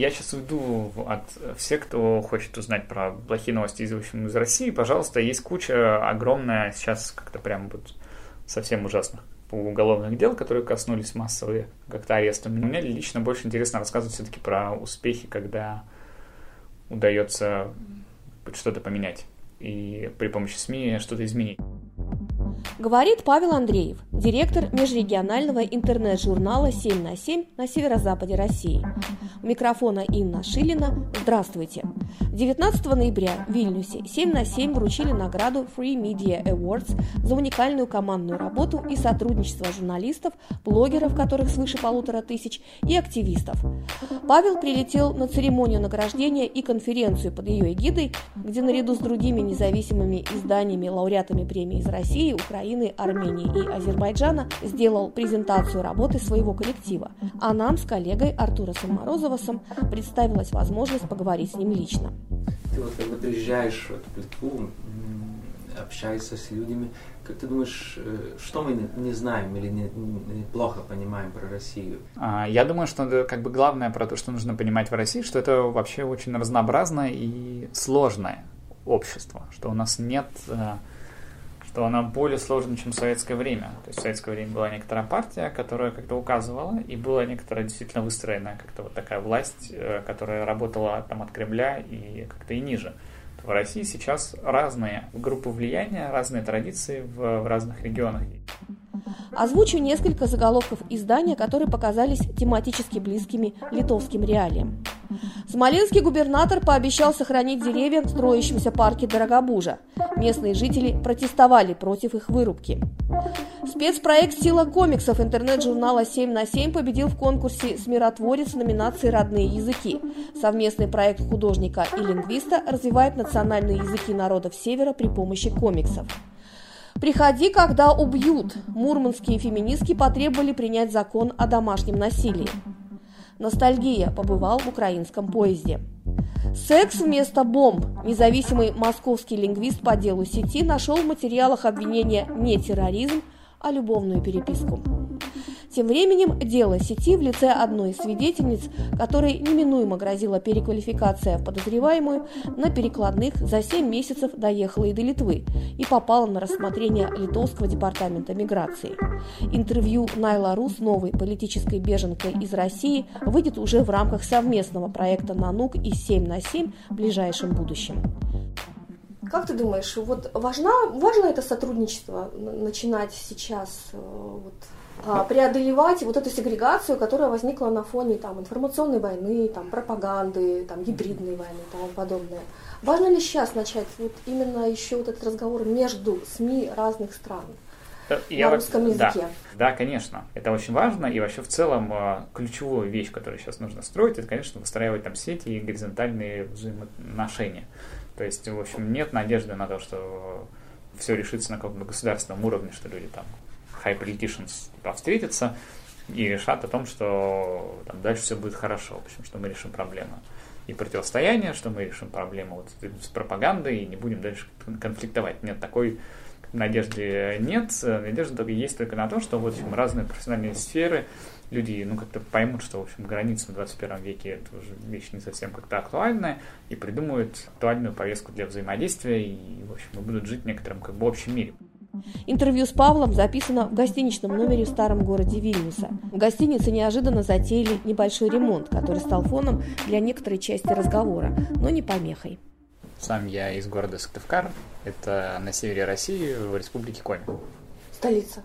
я сейчас уйду от всех, кто хочет узнать про плохие новости из, в общем, из России. Пожалуйста, есть куча огромная, сейчас как-то прям вот совсем ужасных уголовных дел, которые коснулись массовые как-то ареста. Мне лично больше интересно рассказывать все-таки про успехи, когда удается что-то поменять и при помощи СМИ что-то изменить. Говорит Павел Андреев, директор межрегионального интернет-журнала «7 на 7» на северо-западе России. У микрофона Инна Шилина. Здравствуйте. 19 ноября в Вильнюсе 7 на 7 вручили награду Free Media Awards за уникальную командную работу и сотрудничество журналистов, блогеров, которых свыше полутора тысяч, и активистов. Павел прилетел на церемонию награждения и конференцию под ее эгидой, где наряду с другими независимыми изданиями, лауреатами премии из России, Украины, Армении и Азербайджана сделал презентацию работы своего коллектива, а нам с коллегой Артуросом Морозовосом представилась возможность поговорить с ним лично. Ты вот когда приезжаешь в Литву, общаешься с людьми, как ты думаешь, э, что мы не знаем или не, не плохо понимаем про Россию? А, я думаю, что как бы главное про то, что нужно понимать в России, что это вообще очень разнообразное и сложное общество, что у нас нет э, что она более сложна, чем в советское время. То есть в советское время была некоторая партия, которая как-то указывала, и была некоторая действительно выстроенная как-то вот такая власть, э, которая работала там от Кремля и как-то и ниже. В России сейчас разные группы влияния, разные традиции в, в разных регионах. Озвучу несколько заголовков издания, которые показались тематически близкими литовским реалиям. Смоленский губернатор пообещал сохранить деревья в строящемся парке Дорогобужа. Местные жители протестовали против их вырубки. Спецпроект «Сила комиксов» интернет-журнала «7 на 7» победил в конкурсе «Смиротворец» в номинации «Родные языки». Совместный проект художника и лингвиста развивает национальные языки народов Севера при помощи комиксов. «Приходи, когда убьют». Мурманские феминистки потребовали принять закон о домашнем насилии. Ностальгия побывал в украинском поезде. Секс вместо бомб. Независимый московский лингвист по делу сети нашел в материалах обвинения не терроризм, а любовную переписку. Тем временем дело сети в лице одной из свидетельниц, которой неминуемо грозила переквалификация в подозреваемую, на перекладных за 7 месяцев доехала и до Литвы и попала на рассмотрение Литовского департамента миграции. Интервью Найла Рус, новой политической беженкой из России, выйдет уже в рамках совместного проекта «Нанук» и «7 на 7» в ближайшем будущем. Как ты думаешь, вот важно, важно это сотрудничество начинать сейчас э, вот, преодолевать вот эту сегрегацию, которая возникла на фоне там, информационной войны, там, пропаганды, там, гибридной войны и тому подобное. Важно ли сейчас начать вот именно еще вот этот разговор между СМИ разных стран? Э, я на русском языке. Да, да, конечно. Это очень важно. И вообще в целом э, ключевую вещь, которую сейчас нужно строить, это, конечно, выстраивать там сети и горизонтальные взаимоотношения. То есть, в общем, нет надежды на то, что все решится на каком-то государственном уровне, что люди там high politicians типа, встретятся и решат о том, что там, дальше все будет хорошо, в общем, что мы решим проблему и противостояние, что мы решим проблему вот с пропагандой и не будем дальше конфликтовать. Нет, такой надежды нет. Надежда только есть только на то, что вот, в общем, разные профессиональные сферы люди ну, как-то поймут, что, в общем, границы в 21 веке это уже вещь не совсем как-то актуальная, и придумают актуальную повестку для взаимодействия, и, в общем, мы будут жить в некотором как бы общем мире. Интервью с Павлом записано в гостиничном номере в старом городе Вильнюса. В гостинице неожиданно затеяли небольшой ремонт, который стал фоном для некоторой части разговора, но не помехой. Сам я из города Сыктывкар, это на севере России, в республике Коми. Столица.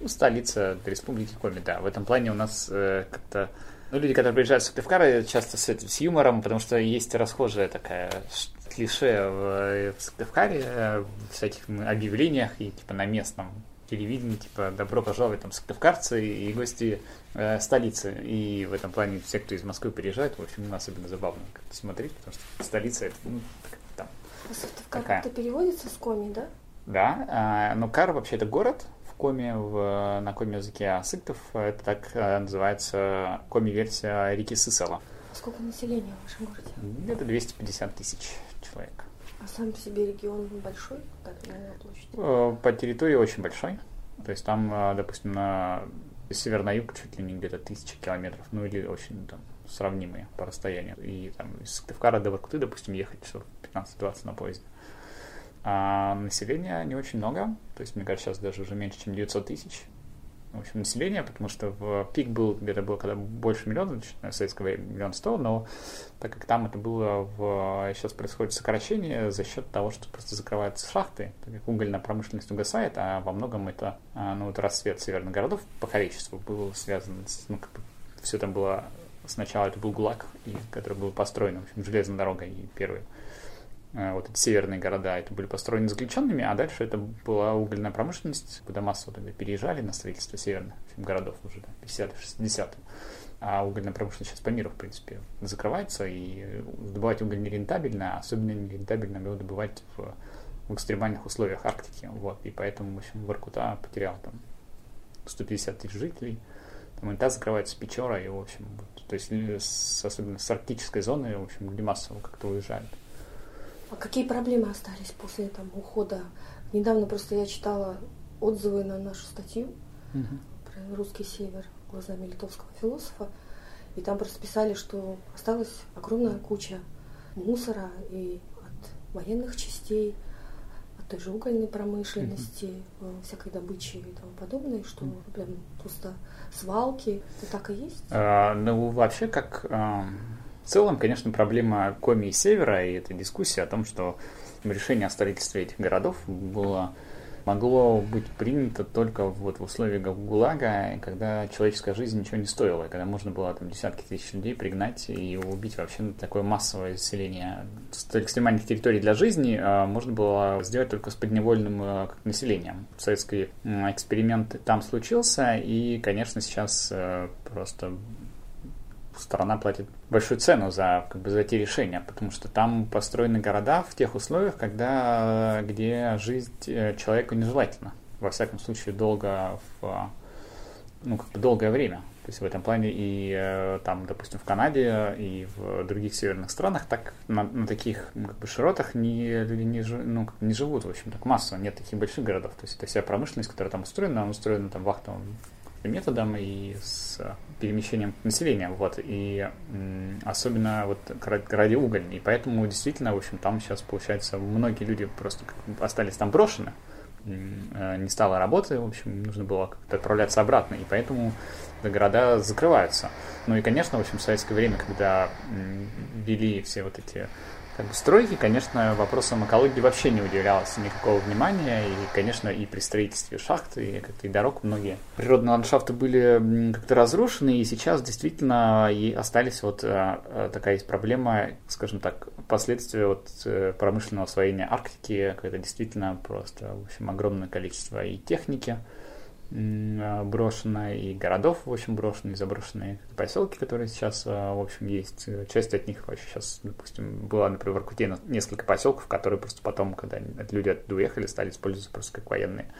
Ну, столица республики Коми, да. В этом плане у нас э, как-то... Ну, люди, которые приезжают в Сыктывкар, часто с, с юмором, потому что есть расхожая такая клише в, в Сыктывкаре, э, в всяких объявлениях и типа на местном телевидении, типа «Добро пожаловать, там, сыктывкарцы и гости э, столицы». И в этом плане все, кто из Москвы приезжает, в общем, особенно забавно как-то смотреть, потому что столица это, ну, там, а Сыктывкар как-то переводится с Коми, да? Да, э, но Кар вообще это город, в коме, в, на коме языке, а Сыктов это так э, называется коми-версия реки Сысала. Сколько населения в вашем городе? Где-то 250 тысяч человек. А сам по себе регион большой, так? Э, по территории очень большой. То есть там, э, допустим, на север на юг чуть ли не где-то тысячи километров, ну или очень там сравнимые по расстоянию. И там из Сыктывкара до Воркуты, допустим, ехать часов 15-20 на поезде. А населения не очень много, то есть, мне кажется, сейчас даже уже меньше, чем 900 тысяч. В общем, населения, потому что в пик был где-то было когда больше миллиона, в советское время миллион сто, но так как там это было в... Сейчас происходит сокращение за счет того, что просто закрываются шахты, так как угольная промышленность угасает, а во многом это, а, ну, вот расцвет северных городов по количеству был связан с, ну, как бы, все там было сначала это был ГУЛАГ, который был построен, в общем, железной дорогой и первый вот эти северные города, это были построены заключенными, а дальше это была угольная промышленность, куда массово тогда переезжали на строительство северных городов уже, да, 50-е, 60-е. А угольная промышленность сейчас по миру, в принципе, закрывается, и добывать уголь нерентабельно, особенно нерентабельно его добывать в, в экстремальных условиях Арктики. Вот, и поэтому, в общем, Воркута потерял там 150 тысяч жителей, там инта закрывается, Печора, и, в общем, вот, то есть, с, особенно с арктической зоны, в общем, люди массово как-то уезжают. А какие проблемы остались после там, ухода? Недавно просто я читала отзывы на нашу статью угу. про русский север глазами литовского философа. И там просто писали, что осталась огромная куча мусора и от военных частей, от той же угольной промышленности, mm всякой добычи и тому подобное, что mm прям просто свалки. Это так и есть? А, ну, вообще, как а, в целом, конечно, проблема Коми и Севера, и эта дискуссия о том, что решение о строительстве этих городов было могло быть принято только вот в условиях ГУЛАГа, когда человеческая жизнь ничего не стоила, когда можно было там десятки тысяч людей пригнать и убить вообще такое массовое заселение экстремальных территорий для жизни а, можно было сделать только с подневольным а, населением. Советский эксперимент там случился, и, конечно, сейчас а, просто страна платит большую цену за, как бы, за эти решения, потому что там построены города в тех условиях, когда, где жить э, человеку нежелательно. Во всяком случае, долго в, ну, как бы долгое время. То есть в этом плане и э, там, допустим, в Канаде и в других северных странах так на, на таких ну, как бы, широтах не, люди не, ну, не живут, в общем, так массово. Нет таких больших городов. То есть это вся промышленность, которая там устроена, она устроена там вахтовым методом и с перемещением населения, вот, и особенно вот радиоугольный, и поэтому действительно, в общем, там сейчас, получается, многие люди просто остались там брошены, э, не стало работы, в общем, нужно было как-то отправляться обратно, и поэтому города закрываются. Ну и, конечно, в общем, в советское время, когда ввели все вот эти как бы стройки, конечно, вопросом экологии вообще не уделялось никакого внимания. И, конечно, и при строительстве шахт, и, как и дорог многие природные ландшафты были как-то разрушены, и сейчас действительно и остались вот а, такая есть проблема, скажем так, последствия вот э, промышленного освоения Арктики, когда действительно просто, в общем, огромное количество и техники, брошено, и городов, в общем, брошенные, заброшенные поселки, которые сейчас, а, в общем, есть. Часть от них вообще сейчас, допустим, была, например, в Аркуте несколько поселков, которые просто потом, когда люди оттуда уехали, стали использоваться просто как военные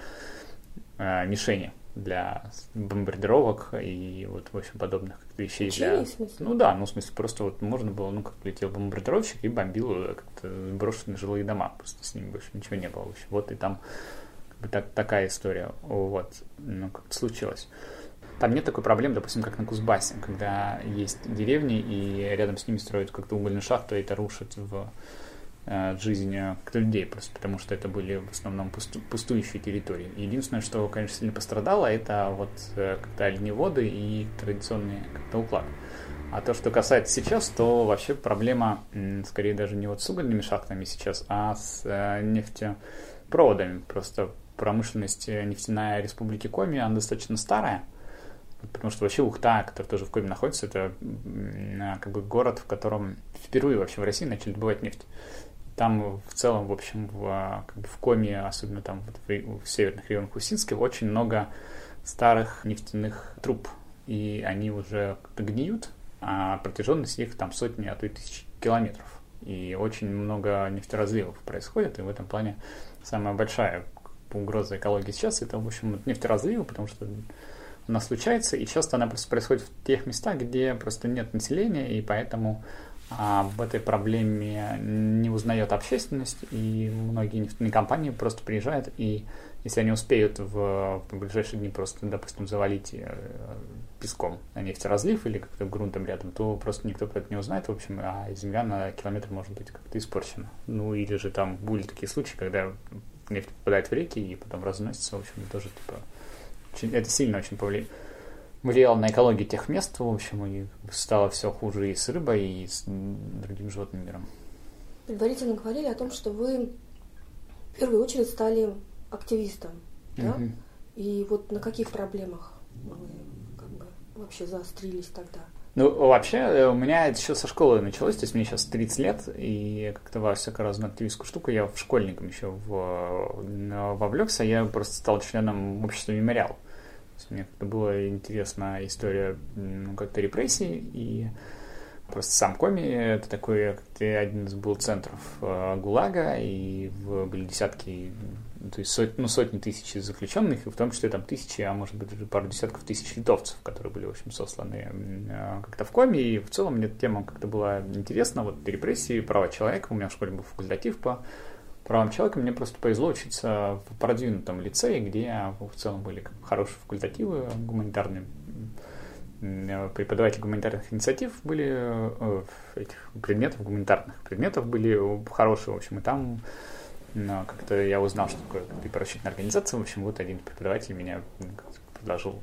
э, мишени для бомбардировок и вот, в общем, подобных вещей. Для... Ну да, ну, в смысле, просто вот можно было, ну, как летел бомбардировщик и бомбил э, как-то брошенные жилые дома, просто с ними больше ничего не было. В общем, вот и там так, такая история, вот, ну, как случилось. Там нет такой проблемы, допустим, как на Кузбассе, когда есть деревни, и рядом с ними строят как-то угольную шахту, и это рушит в э, жизнь людей, просто потому что это были в основном пусту, пустующие территории. Единственное, что, конечно, сильно пострадало, это вот э, как-то оленеводы и традиционный как-то уклад. А то, что касается сейчас, то вообще проблема, скорее даже не вот с угольными шахтами сейчас, а с э, нефтепроводами. Просто промышленность нефтяная Республики Коми, она достаточно старая, потому что вообще Ухта, который тоже в Коми находится, это как бы город, в котором впервые вообще в России начали добывать нефть. Там в целом, в общем, в, а, как бы в Коми, особенно там в, в северных районах Усинска, очень много старых нефтяных труб, и они уже гниют, а протяженность их там сотни, а то и тысячи километров. И очень много нефтеразливов происходит, и в этом плане самая большая угроза экологии сейчас, это, в общем, нефтеразливы, потому что она случается, и часто она просто происходит в тех местах, где просто нет населения, и поэтому об этой проблеме не узнает общественность, и многие нефтяные компании просто приезжают, и если они успеют в, в ближайшие дни просто, допустим, завалить э, песком на нефтеразлив или как-то грунтом рядом, то просто никто про это не узнает, в общем, а земля на километр может быть как-то испорчена. Ну, или же там были такие случаи, когда нефть попадает в реки и потом разносится, в общем, тоже, типа, очень, это сильно очень повлияет влиял на экологию тех мест, в общем, и стало все хуже и с рыбой, и с другим животным миром. Предварительно говорили о том, что вы в первую очередь стали активистом, да? Угу. И вот на каких проблемах вы как бы вообще заострились тогда? Ну, вообще, э, у меня это еще со школы началось, то есть мне сейчас 30 лет, и как-то во всякую разную активистскую штуку я в школьником еще в, вовлекся, я просто стал членом общества «Мемориал». Мне как-то была интересна история ну, как-то репрессий, и просто сам Коми, это такой, один из был центров э, ГУЛАГа, и в, были десятки, то есть сот, ну, сотни тысяч заключенных, и в том числе там тысячи, а может быть даже пару десятков тысяч литовцев, которые были, в общем, сосланы э, как-то в Коми, и в целом мне эта тема как-то была интересна, вот репрессии, права человека, у меня в школе был факультатив по правам человека. Мне просто повезло учиться в продвинутом лицее, где в целом были хорошие факультативы гуманитарные, преподаватели гуманитарных инициатив были, э, этих предметов, гуманитарных предметов были хорошие, в общем, и там но как-то я узнал, что такое правозащитная организация, в общем, вот один преподаватель меня предложил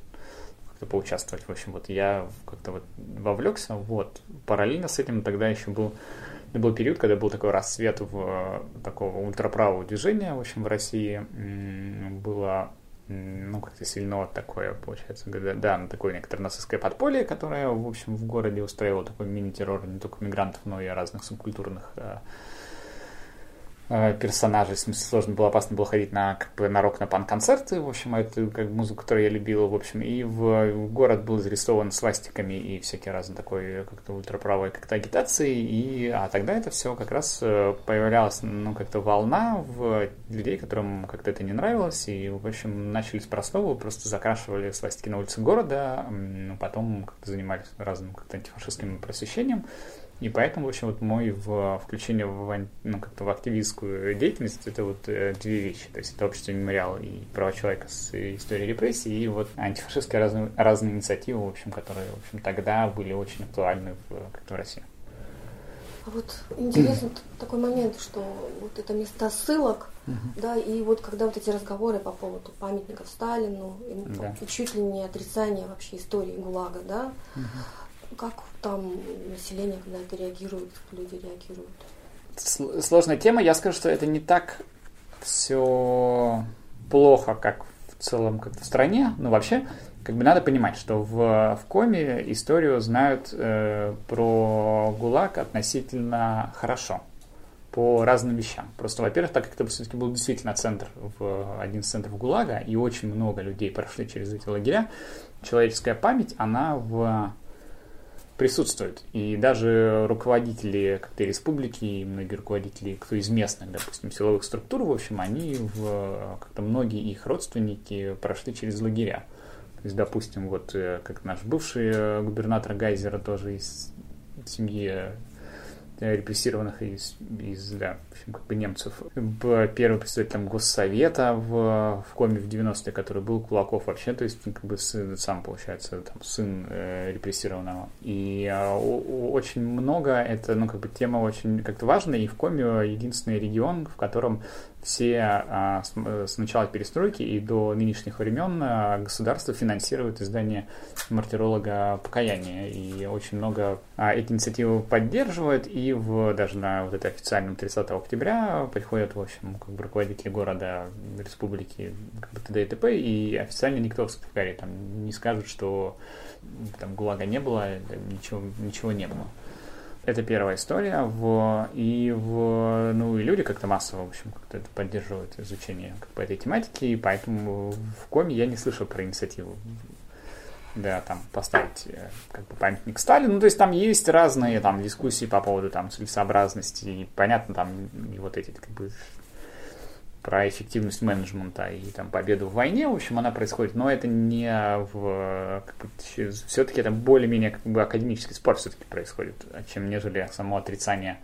как-то поучаствовать, в общем, вот я как-то вот вовлекся, вот, параллельно с этим тогда еще был это был период, когда был такой рассвет в э, такого ультраправого движения, в общем, в России. Было ну, как-то сильно такое, получается, да, на такое некоторое нацистское подполье, которое, в общем, в городе устраивало такой мини-террор не только мигрантов, но и разных субкультурных Э, персонажей, в смысле, сложно было, опасно было ходить на, как бы, на рок, на пан-концерты, в общем, это как музыку, которую я любил, в общем, и в, в город был зарисован свастиками и всякие разные такой как-то ультраправой как-то агитации, и, а тогда это все как раз э, появлялась, ну, как-то волна в людей, которым как-то это не нравилось, и, в общем, начали с простого, просто закрашивали свастики на улице города, потом как-то занимались разным как-то антифашистским просвещением, и поэтому, в общем, вот мой в, включение в, ну, как-то в активистскую деятельность это вот э, две вещи. То есть это общество мемориал и права человека с историей репрессий, и вот антифашистские разные, разные инициативы, в общем, которые, в общем, тогда были очень актуальны в, как-то в России. А вот интересный такой момент, что вот это места ссылок, да, и вот когда вот эти разговоры по поводу памятников Сталину, и, да. и чуть ли не отрицание вообще истории ГУЛАГа, да, как там население, когда это реагирует, люди реагируют? Сложная тема. Я скажу, что это не так все плохо, как в целом как в стране. Но вообще, как бы надо понимать, что в, в Коме историю знают э, про ГУЛАГ относительно хорошо по разным вещам. Просто, во-первых, так как это все-таки был действительно центр, в, один из центров ГУЛАГа, и очень много людей прошли через эти лагеря, человеческая память, она в присутствует. И даже руководители как-то республики, и многие руководители, кто из местных, допустим, силовых структур, в общем, они, в, как-то многие их родственники прошли через лагеря. То есть, допустим, вот э, как наш бывший губернатор Гайзера тоже из семьи Э, репрессированных из, из да, в общем, как бы немцев. Первый представитель там, Госсовета в, в коме в 90-е, который был Кулаков вообще, то есть как бы сын, сам, получается, там, сын э, репрессированного. И э, очень много, это, ну, как бы тема очень как-то важная, и в коме единственный регион, в котором все а, с, с начала перестройки и до нынешних времен а, государство финансирует издание мартиролога покаяния. И очень много а, эти инициативы поддерживают. И в, даже на вот это официальном 30 октября приходят, в общем, как бы руководители города, республики, как бы т.д. и т.п. И официально никто в Сыктывкаре там не скажет, что там ГУЛАГа не было, ничего, ничего не было. Это первая история. В, и, в, ну, и люди как-то массово, в общем, как-то это поддерживают изучение как бы, этой тематики, и поэтому в коме я не слышал про инициативу да, там поставить э, как бы памятник Сталину. Ну, то есть там есть разные там дискуссии по поводу там целесообразности, и понятно, там и вот эти как бы про эффективность менеджмента и там победу в войне, в общем, она происходит, но это не в... Как бы, все-таки это более-менее как бы академический спор все-таки происходит, чем нежели само отрицание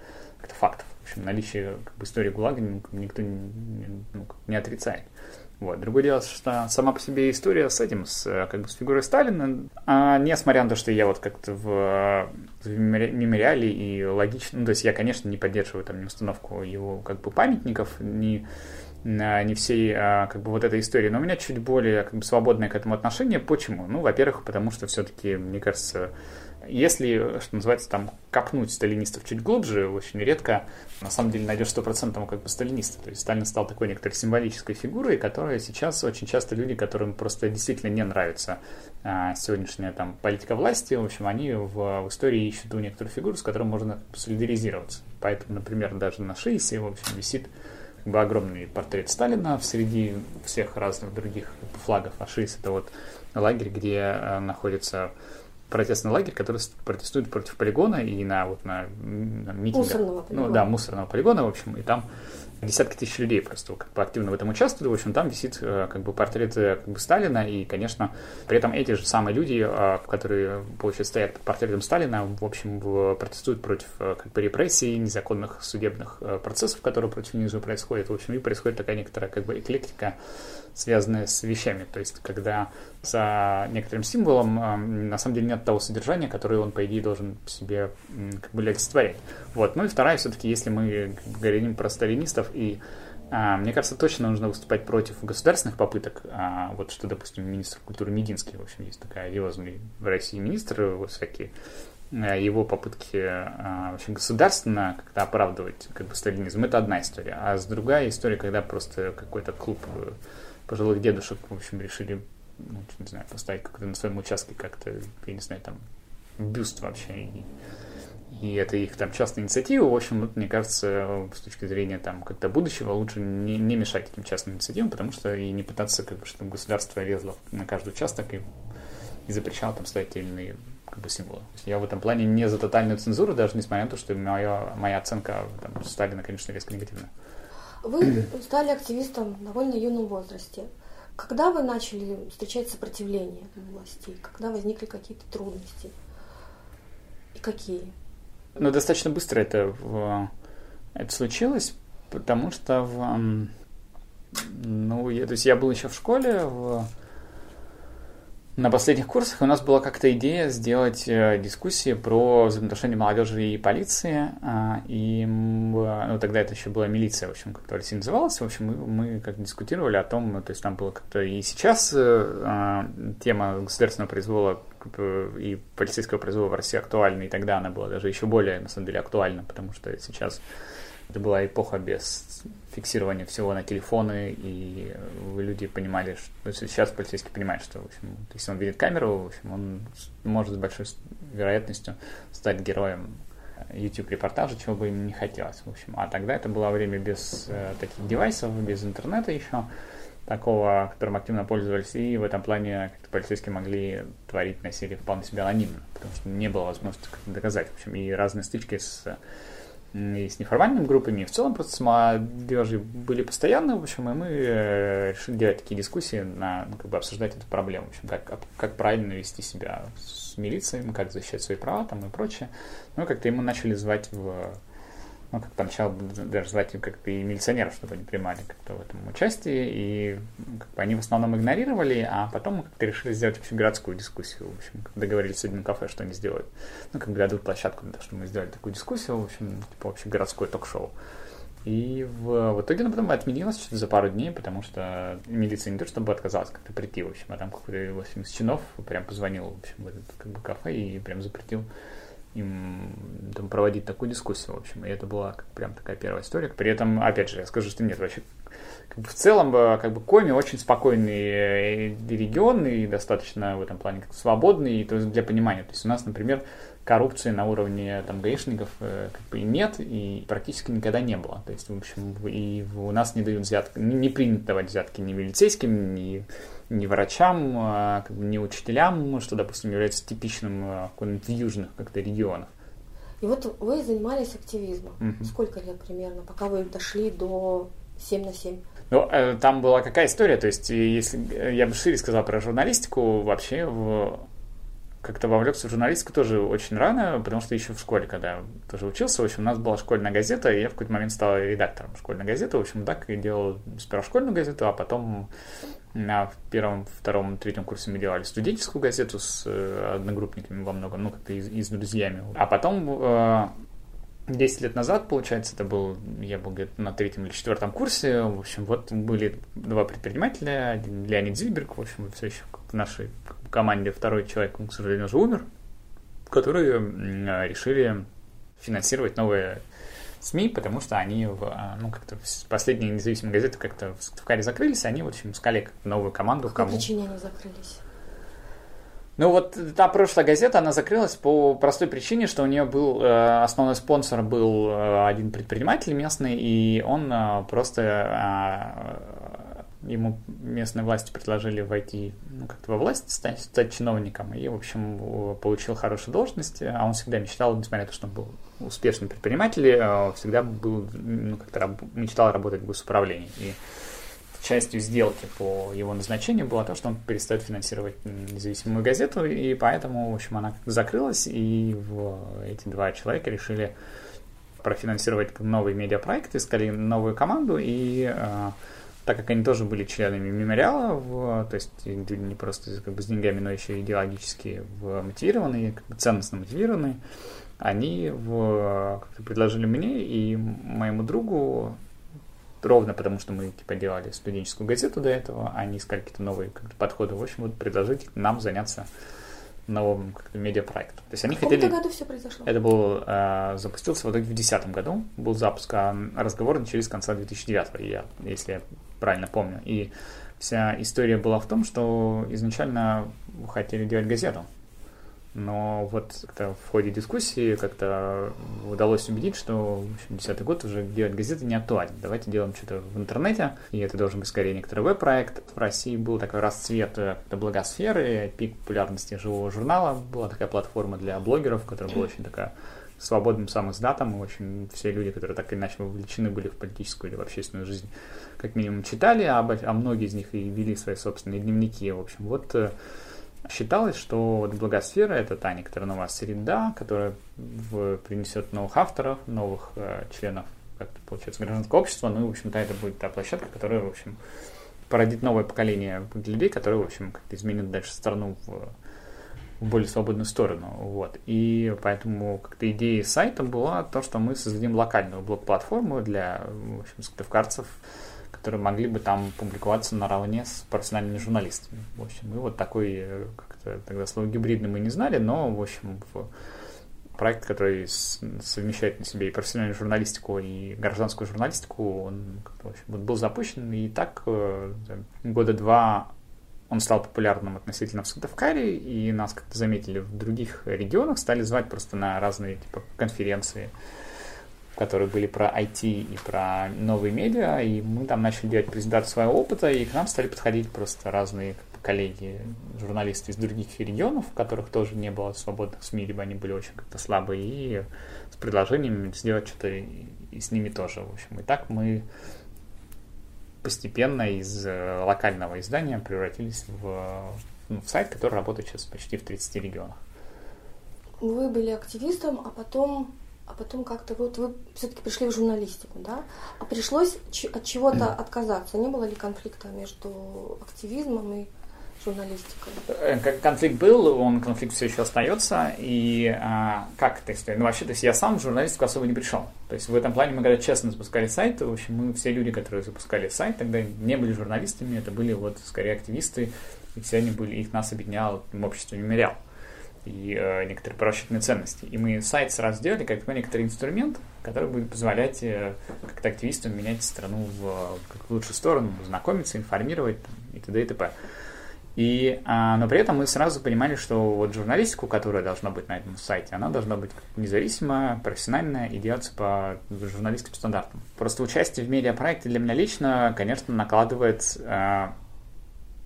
фактов. В общем, наличие как бы, истории ГУЛАГа никто не, ну, не отрицает. Вот. Другое дело, что сама по себе история с этим, с, как бы, с фигурой Сталина, а, несмотря на то, что я вот как-то в, в мемориале и логично, ну, то есть я, конечно, не поддерживаю там ни установку его как бы памятников, ни, не всей а, как бы вот этой истории, но у меня чуть более как бы свободное к этому отношение. Почему? Ну, во-первых, потому что все-таки, мне кажется, если, что называется, там копнуть сталинистов чуть глубже, очень редко на самом деле найдешь стопроцентного как бы сталиниста. То есть Сталин стал такой некоторой символической фигурой, которая сейчас очень часто люди, которым просто действительно не нравится а, сегодняшняя там политика власти, в общем, они в, в истории ищут у некоторых фигур, с которыми можно солидаризироваться. Поэтому, например, даже на Шиисе, в общем, висит как бы огромный портрет Сталина среди всех разных других флагов. А это вот лагерь, где а, находится протестный лагерь, который протестует против полигона и на вот на, на митингах. Мусорного полигона. Ну да, мусорного полигона, в общем, и там десятки тысяч людей просто как бы активно в этом участвуют. В общем, там висит э, как бы портрет э, как бы Сталина, и, конечно, при этом эти же самые люди, э, которые, получается, стоят под портретом Сталина, в общем, протестуют против как бы репрессий, незаконных судебных процессов, которые против же происходят. В общем, и происходит такая некоторая как бы эклектика связанные с вещами. То есть, когда за некоторым символом э, на самом деле нет того содержания, которое он, по идее, должен себе как бы олицетворять. Вот. Ну и вторая, все-таки, если мы говорим про сталинистов и а, мне кажется, точно нужно выступать против государственных попыток. А, вот что, допустим, министр культуры Мединский, в общем, есть такая одиозный в России министр, вот всякие э, его попытки а, в общем, государственно как-то оправдывать как бы сталинизм, это одна история. А с другая история, когда просто какой-то клуб э, пожилых дедушек, в общем, решили, ну, не знаю, поставить как-то на своем участке как-то, я не знаю, там, бюст вообще. И, и это их там частная инициатива. В общем, вот, мне кажется, с точки зрения там как-то будущего лучше не, не мешать этим частным инициативам, потому что и не пытаться, как бы, чтобы государство лезло на каждый участок и, и запрещало там ставить те или иные как бы символы. Я в этом плане не за тотальную цензуру, даже несмотря на то, что моя, моя оценка там, Сталина, конечно, резко негативная. Вы стали активистом в довольно юном возрасте. Когда вы начали встречать сопротивление властей? Когда возникли какие-то трудности? И какие? Ну, достаточно быстро это, в, это случилось, потому что в, ну, я, то есть я был еще в школе, в, на последних курсах у нас была как-то идея сделать э, дискуссии про взаимоотношения молодежи и полиции. Э, и ну, тогда это еще была милиция, в общем, как то Россия называлась. В общем, мы, мы как дискутировали о том, ну, то есть там было как-то и сейчас э, тема государственного произвола и полицейского произвола в России актуальна, и тогда она была даже еще более, на самом деле, актуальна, потому что сейчас это была эпоха без фиксирования всего на телефоны, и люди понимали, что сейчас полицейский понимает, что, в общем, если он видит камеру, в общем, он может с большой вероятностью стать героем YouTube-репортажа, чего бы им не хотелось, в общем. А тогда это было время без э, таких девайсов, без интернета еще, такого, которым активно пользовались, и в этом плане полицейские могли творить насилие вполне себе анонимно, потому что не было возможности доказать, в общем, и разные стычки с и с неформальными группами, и в целом просто с молодежью были постоянно, в общем, и мы э, решили делать такие дискуссии, на, ну, как бы обсуждать эту проблему, в общем, как, как правильно вести себя с милицией, как защищать свои права там и прочее. Ну, как-то ему начали звать в ну, как поначалу даже звать им как-то и милиционеров, чтобы они принимали как-то в этом участие, и как бы, они в основном игнорировали, а потом как-то решили сделать вообще городскую дискуссию, в общем, договорились с одним кафе, что они сделают, ну, как бы дадут площадку, да, что мы сделали такую дискуссию, в общем, типа вообще городское ток-шоу. И в, в итоге она потом отменилась что-то за пару дней, потому что милиция не то чтобы отказалась как-то прийти, в общем, а там какой-то, в общем, из чинов прям позвонил, в общем, в этот как бы кафе и прям запретил им там, проводить такую дискуссию, в общем. И это была как, прям такая первая история. При этом, опять же, я скажу, что нет, вообще как бы в целом, э, как бы Коми очень спокойный э, регион и достаточно в этом плане как свободный, то есть для понимания. То есть у нас, например, коррупции на уровне там гаишников э, как бы нет и практически никогда не было. То есть, в общем, и у нас не дают взятки, не принято давать взятки ни милицейским, ни ни врачам, а, как бы, ни учителям, что, допустим, является типичным а, в южных как-то регионах. И вот вы занимались активизмом. Угу. Сколько лет примерно, пока вы дошли до 7 на 7. Ну, э, там была какая история, то есть, если я бы шире сказал про журналистику, вообще в как-то вовлекся в журналистику тоже очень рано, потому что еще в школе, когда тоже учился, в общем, у нас была школьная газета, и я в какой-то момент стал редактором школьной газеты, в общем, так и делал сперва школьную газету, а потом на первом, втором, третьем курсе мы делали студенческую газету с э, одногруппниками во многом, ну, как-то и, и с друзьями. А потом э, 10 лет назад, получается, это был, я был где-то на третьем или четвертом курсе, в общем, вот были два предпринимателя, один Леонид Зильберг, в общем, все еще в нашей команде второй человек, он, к сожалению, уже умер, которые решили финансировать новые СМИ, потому что они, в, а, ну, как-то последние независимые газеты как-то в Сыктывкаре закрылись, они, в общем, искали новую команду. По какой кому... причине они закрылись? Ну вот та прошлая газета, она закрылась по простой причине, что у нее был э, основной спонсор был э, один предприниматель местный, и он э, просто э, ему местные власти предложили войти ну, как-то во власть, стать, стать чиновником, и, в общем, получил хорошую должность, а он всегда мечтал, несмотря на то, что он был успешным предпринимателем, э, всегда был, ну, как-то мечтал работать в госуправлении. И частью сделки по его назначению было то, что он перестает финансировать независимую газету, и поэтому, в общем, она закрылась, и эти два человека решили профинансировать новый медиапроект, искали новую команду, и э, так как они тоже были членами мемориала, в, то есть не просто как бы с деньгами, но еще идеологически мотивированные, как бы ценностно мотивированные, они в, предложили мне и моему другу ровно потому, что мы типа делали студенческую газету до этого, а не искали какие-то новые как подходы. В общем, вот предложить нам заняться новым медиапроектом. То есть они в хотели... году все произошло? Это был, э, запустился в итоге в 2010 году, был запуск, а разговоры начались с конца 2009, я, если я правильно помню. И вся история была в том, что изначально хотели делать газету, но вот как-то в ходе дискуссии как-то удалось убедить, что в общем, 10 год уже делать газеты не актуален. Давайте делаем что-то в интернете, и это должен быть скорее некоторый веб-проект. В России был такой расцвет э, благосферы, пик популярности живого журнала, была такая платформа для блогеров, которая была очень такая свободным сам издатом, и очень все люди, которые так или иначе вовлечены были в политическую или в общественную жизнь, как минимум читали, а, а многие из них и вели свои собственные дневники. В общем, вот э, Считалось, что вот благосфера — это та некоторая новая среда, которая в, принесет новых авторов, новых э, членов, как получается, гражданского общества. Ну и, в общем-то, это будет та площадка, которая, в общем, породит новое поколение людей, которые, в общем, как-то изменят дальше страну в, в более свободную сторону. Вот. И поэтому как-то идея сайта была то, что мы создадим локальную блок-платформу для, в общем, сыктывкарцев, которые могли бы там публиковаться наравне с профессиональными журналистами. В общем, и вот такой, э, как-то тогда слово гибридный мы не знали, но, в общем, в проект, который совмещает на себе и профессиональную журналистику, и гражданскую журналистику, он в общем, был запущен, и так э, года два он стал популярным относительно в Сыктывкаре, и нас как-то заметили в других регионах, стали звать просто на разные типа, конференции, которые были про IT и про новые медиа, и мы там начали делать презентацию своего опыта, и к нам стали подходить просто разные коллеги, журналисты из других регионов, в которых тоже не было свободных СМИ, либо они были очень как-то слабые, и с предложением сделать что-то и с ними тоже, в общем. И так мы постепенно из э, локального издания превратились в, ну, в сайт, который работает сейчас почти в 30 регионах. Вы были активистом, а потом а потом как-то вот вы все-таки пришли в журналистику, да? А пришлось от чего-то отказаться. Не было ли конфликта между активизмом и журналистикой? Э, конфликт был, он конфликт все еще остается. И а, как это история? Ну, вообще, то есть я сам в журналистику особо не пришел. То есть в этом плане мы когда честно запускали сайт, в общем, мы все люди, которые запускали сайт, тогда не были журналистами, это были вот скорее активисты, и все они были, их нас объединял общество мемориал и э, некоторые просчетные ценности. И мы сайт сразу сделали как некоторый инструмент, который будет позволять э, как-то активистам менять страну в, как в лучшую сторону, знакомиться, информировать там, и т.д. и т.п. И, а, но при этом мы сразу понимали, что вот журналистику, которая должна быть на этом сайте, она должна быть независимая, профессиональная и делаться по журналистским стандартам. Просто участие в медиапроекте для меня лично, конечно, накладывает а,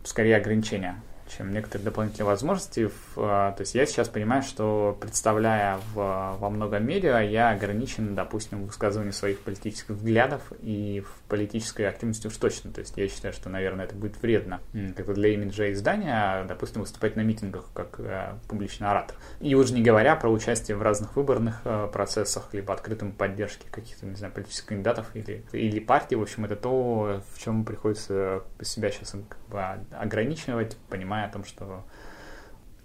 скорее ограничения чем некоторые дополнительные возможности. А, то есть я сейчас понимаю, что представляя в, во многом медиа, я ограничен, допустим, в высказывании своих политических взглядов и в политической активности уж точно. То есть я считаю, что, наверное, это будет вредно как для имиджа издания, допустим, выступать на митингах как э, публичный оратор. И уже не говоря про участие в разных выборных э, процессах, либо открытом поддержке каких-то, не знаю, политических кандидатов или, или партий. В общем, это то, в чем приходится себя сейчас как бы ограничивать, понимая о том, что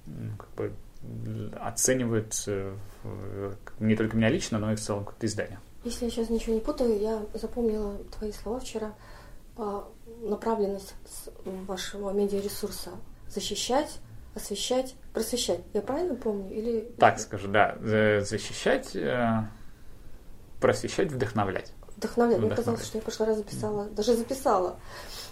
ну, как бы оценивают э, не только меня лично, но и в целом как издание. Если я сейчас ничего не путаю, я запомнила твои слова вчера по направленность вашего медиаресурса защищать, освещать, просвещать. Я правильно помню? Или... Так скажу, да. Защищать, э, просвещать, вдохновлять. Вдохновлять. Мне казалось, что я в прошлый раз записала, даже записала.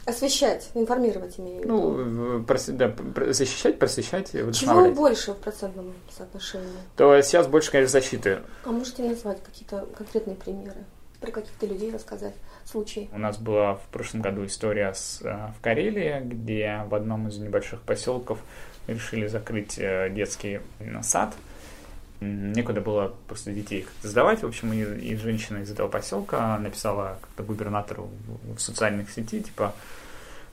Освещать, информировать имею в виду. Ну, прос, да, защищать, просвещать, Чего больше в процентном соотношении? То сейчас больше, конечно, защиты. А можете назвать какие-то конкретные примеры? Про каких-то людей рассказать случаи? У нас была в прошлом году история с, э, в Карелии, где в одном из небольших поселков решили закрыть э, детский сад. Некуда было просто детей как-то сдавать. В общем, и, и женщина из этого поселка написала как-то губернатору в, социальных сети, типа,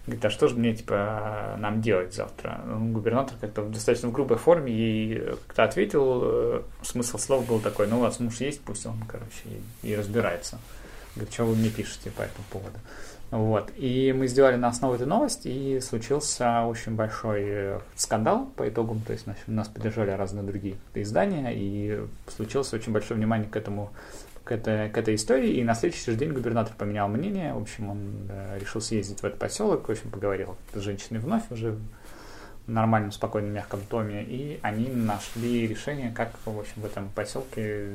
говорит, а что же мне, типа, нам делать завтра? Ну, губернатор как-то в достаточно грубой форме ей как-то ответил. Э, смысл слов был такой, ну, у вас муж есть, пусть он, короче, и, и разбирается. Говорит, что вы мне пишете по этому поводу? Вот. И мы сделали на основе этой новости, и случился очень большой э, скандал по итогам. То есть нас поддержали разные другие издания, и случилось очень большое внимание к этому к этой, к этой истории, и на следующий же день губернатор поменял мнение, в общем, он э, решил съездить в этот поселок, в общем, поговорил с женщиной вновь уже нормальном, спокойном, мягком доме, и они нашли решение, как, в общем, в этом поселке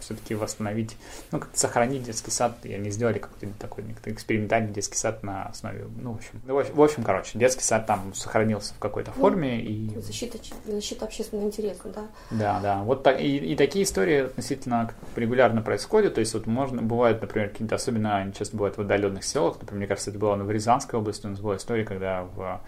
все-таки восстановить, ну, как-то сохранить детский сад, и они сделали какой-то такой экспериментальный детский сад на основе, ну, в общем, ну, в общем, короче, детский сад там сохранился в какой-то ну, форме, ну, и... Защита, защита общественного интереса, да? Да, да, вот так, и, и такие истории относительно регулярно происходят, то есть вот можно, бывает, например, какие-то, особенно они часто бывают в отдаленных селах, например, мне кажется, это было в Рязанской области, у нас была история, когда в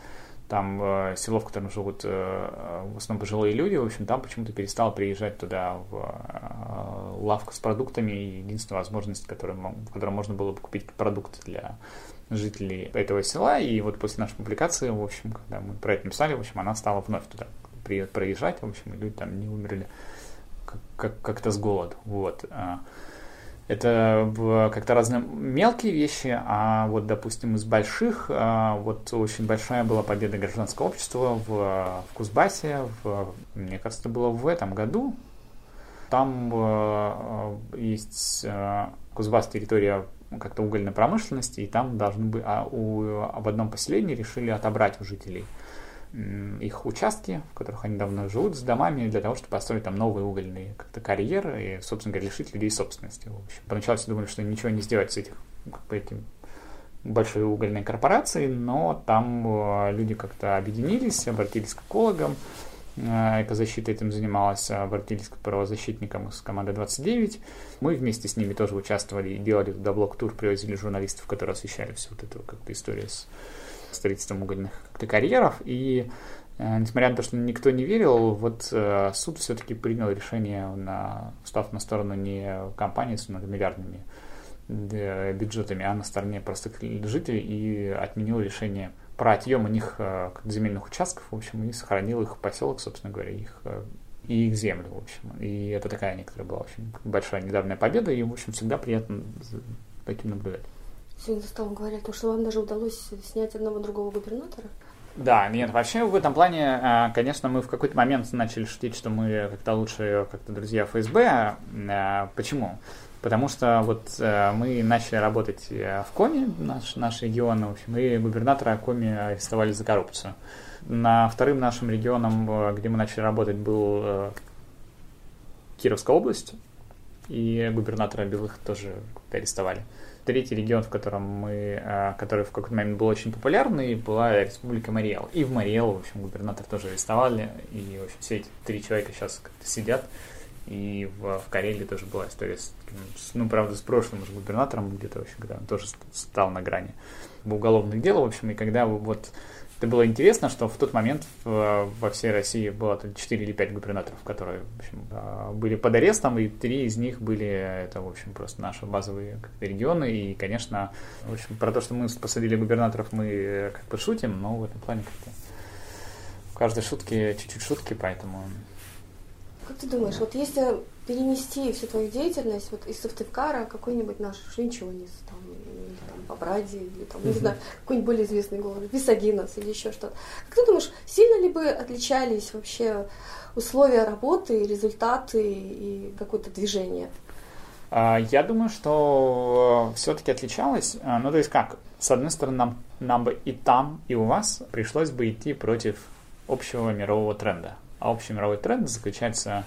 там э, село, в котором живут э, в основном пожилые люди, в общем, там почему-то перестал приезжать туда в э, лавку с продуктами, и единственная возможность, которая, в которой можно было бы купить продукты для жителей этого села, и вот после нашей публикации, в общем, когда мы про это написали, в общем, она стала вновь туда проезжать, в общем, и люди там не умерли как-то с голоду, вот. Это как-то разные мелкие вещи, а вот, допустим, из больших, а, вот очень большая была победа гражданского общества в, в Кузбассе, в, мне кажется, было в этом году. Там э, есть э, Кузбасс территория как-то угольной промышленности, и там должны быть, а у, в одном поселении решили отобрать у жителей – их участки, в которых они давно живут, с домами для того, чтобы построить там новые угольные как-то карьеры и, собственно говоря, лишить людей собственности. В общем, поначалу все думали, что ничего не сделать с этих как бы, этим большой угольной корпорации, но там э, люди как-то объединились, обратились к экологам, э, экозащита этим занималась, обратились к правозащитникам из команды 29. Мы вместе с ними тоже участвовали и делали туда блок-тур, привозили журналистов, которые освещали всю вот эту как-то историю с строительством угольных карьеров. И э, несмотря на то, что никто не верил, вот э, суд все-таки принял решение, на, став на сторону не компании с многомиллиардными э, бюджетами, а на стороне простых жителей и отменил решение про отъем у них земельных участков, в общем, и сохранил их поселок, собственно говоря, их и их землю, в общем. И это такая некоторая была очень большая недавняя победа, и, в общем, всегда приятно таким наблюдать. Сегодня за столом говорят, что вам даже удалось снять одного другого губернатора. Да, нет, вообще в этом плане, а, конечно, мы в какой-то момент начали шутить, что мы как-то лучше, как-то друзья ФСБ. А, почему? Потому что вот э, мы начали работать э, в Коме, наш, наш регион, в общем, и губернатора Коми арестовали за коррупцию. На вторым нашим регионом, э, где мы начали работать, был Кировская область, и губернатора Белых тоже арестовали третий регион, в котором мы, а, который в какой-то момент был очень популярный, была Республика Мариэл. И в Мариэл, в общем, губернатор тоже арестовали, и, в общем, все эти три человека сейчас сидят. И в, в Карелии тоже была история с, ну, правда, с прошлым уже губернатором где-то, в общем, когда он тоже стал на грани уголовных дел, в общем, и когда вот Это было интересно, что в тот момент во всей России было 4 или 5 губернаторов, которые в общем, а, были под арестом, и три из них были, это, в общем, просто наши базовые регионы. И, конечно, в общем, про то, что мы посадили губернаторов, мы как бы шутим, но в этом плане как-то в каждой шутке чуть-чуть шутки, поэтому... Как ты думаешь, вот если перенести всю твою деятельность вот из Сыктывкара какой-нибудь наш Жемчугинец, там, или там Побради, или там, не знаю, какой-нибудь более известный город, Висагинос или еще что-то. Как ты думаешь, сильно ли бы отличались вообще условия работы, результаты и какое-то движение? А, я думаю, что все-таки отличалось. А, ну, то есть как? С одной стороны, нам, нам бы и там, и у вас пришлось бы идти против общего мирового тренда. А общий мировой тренд заключается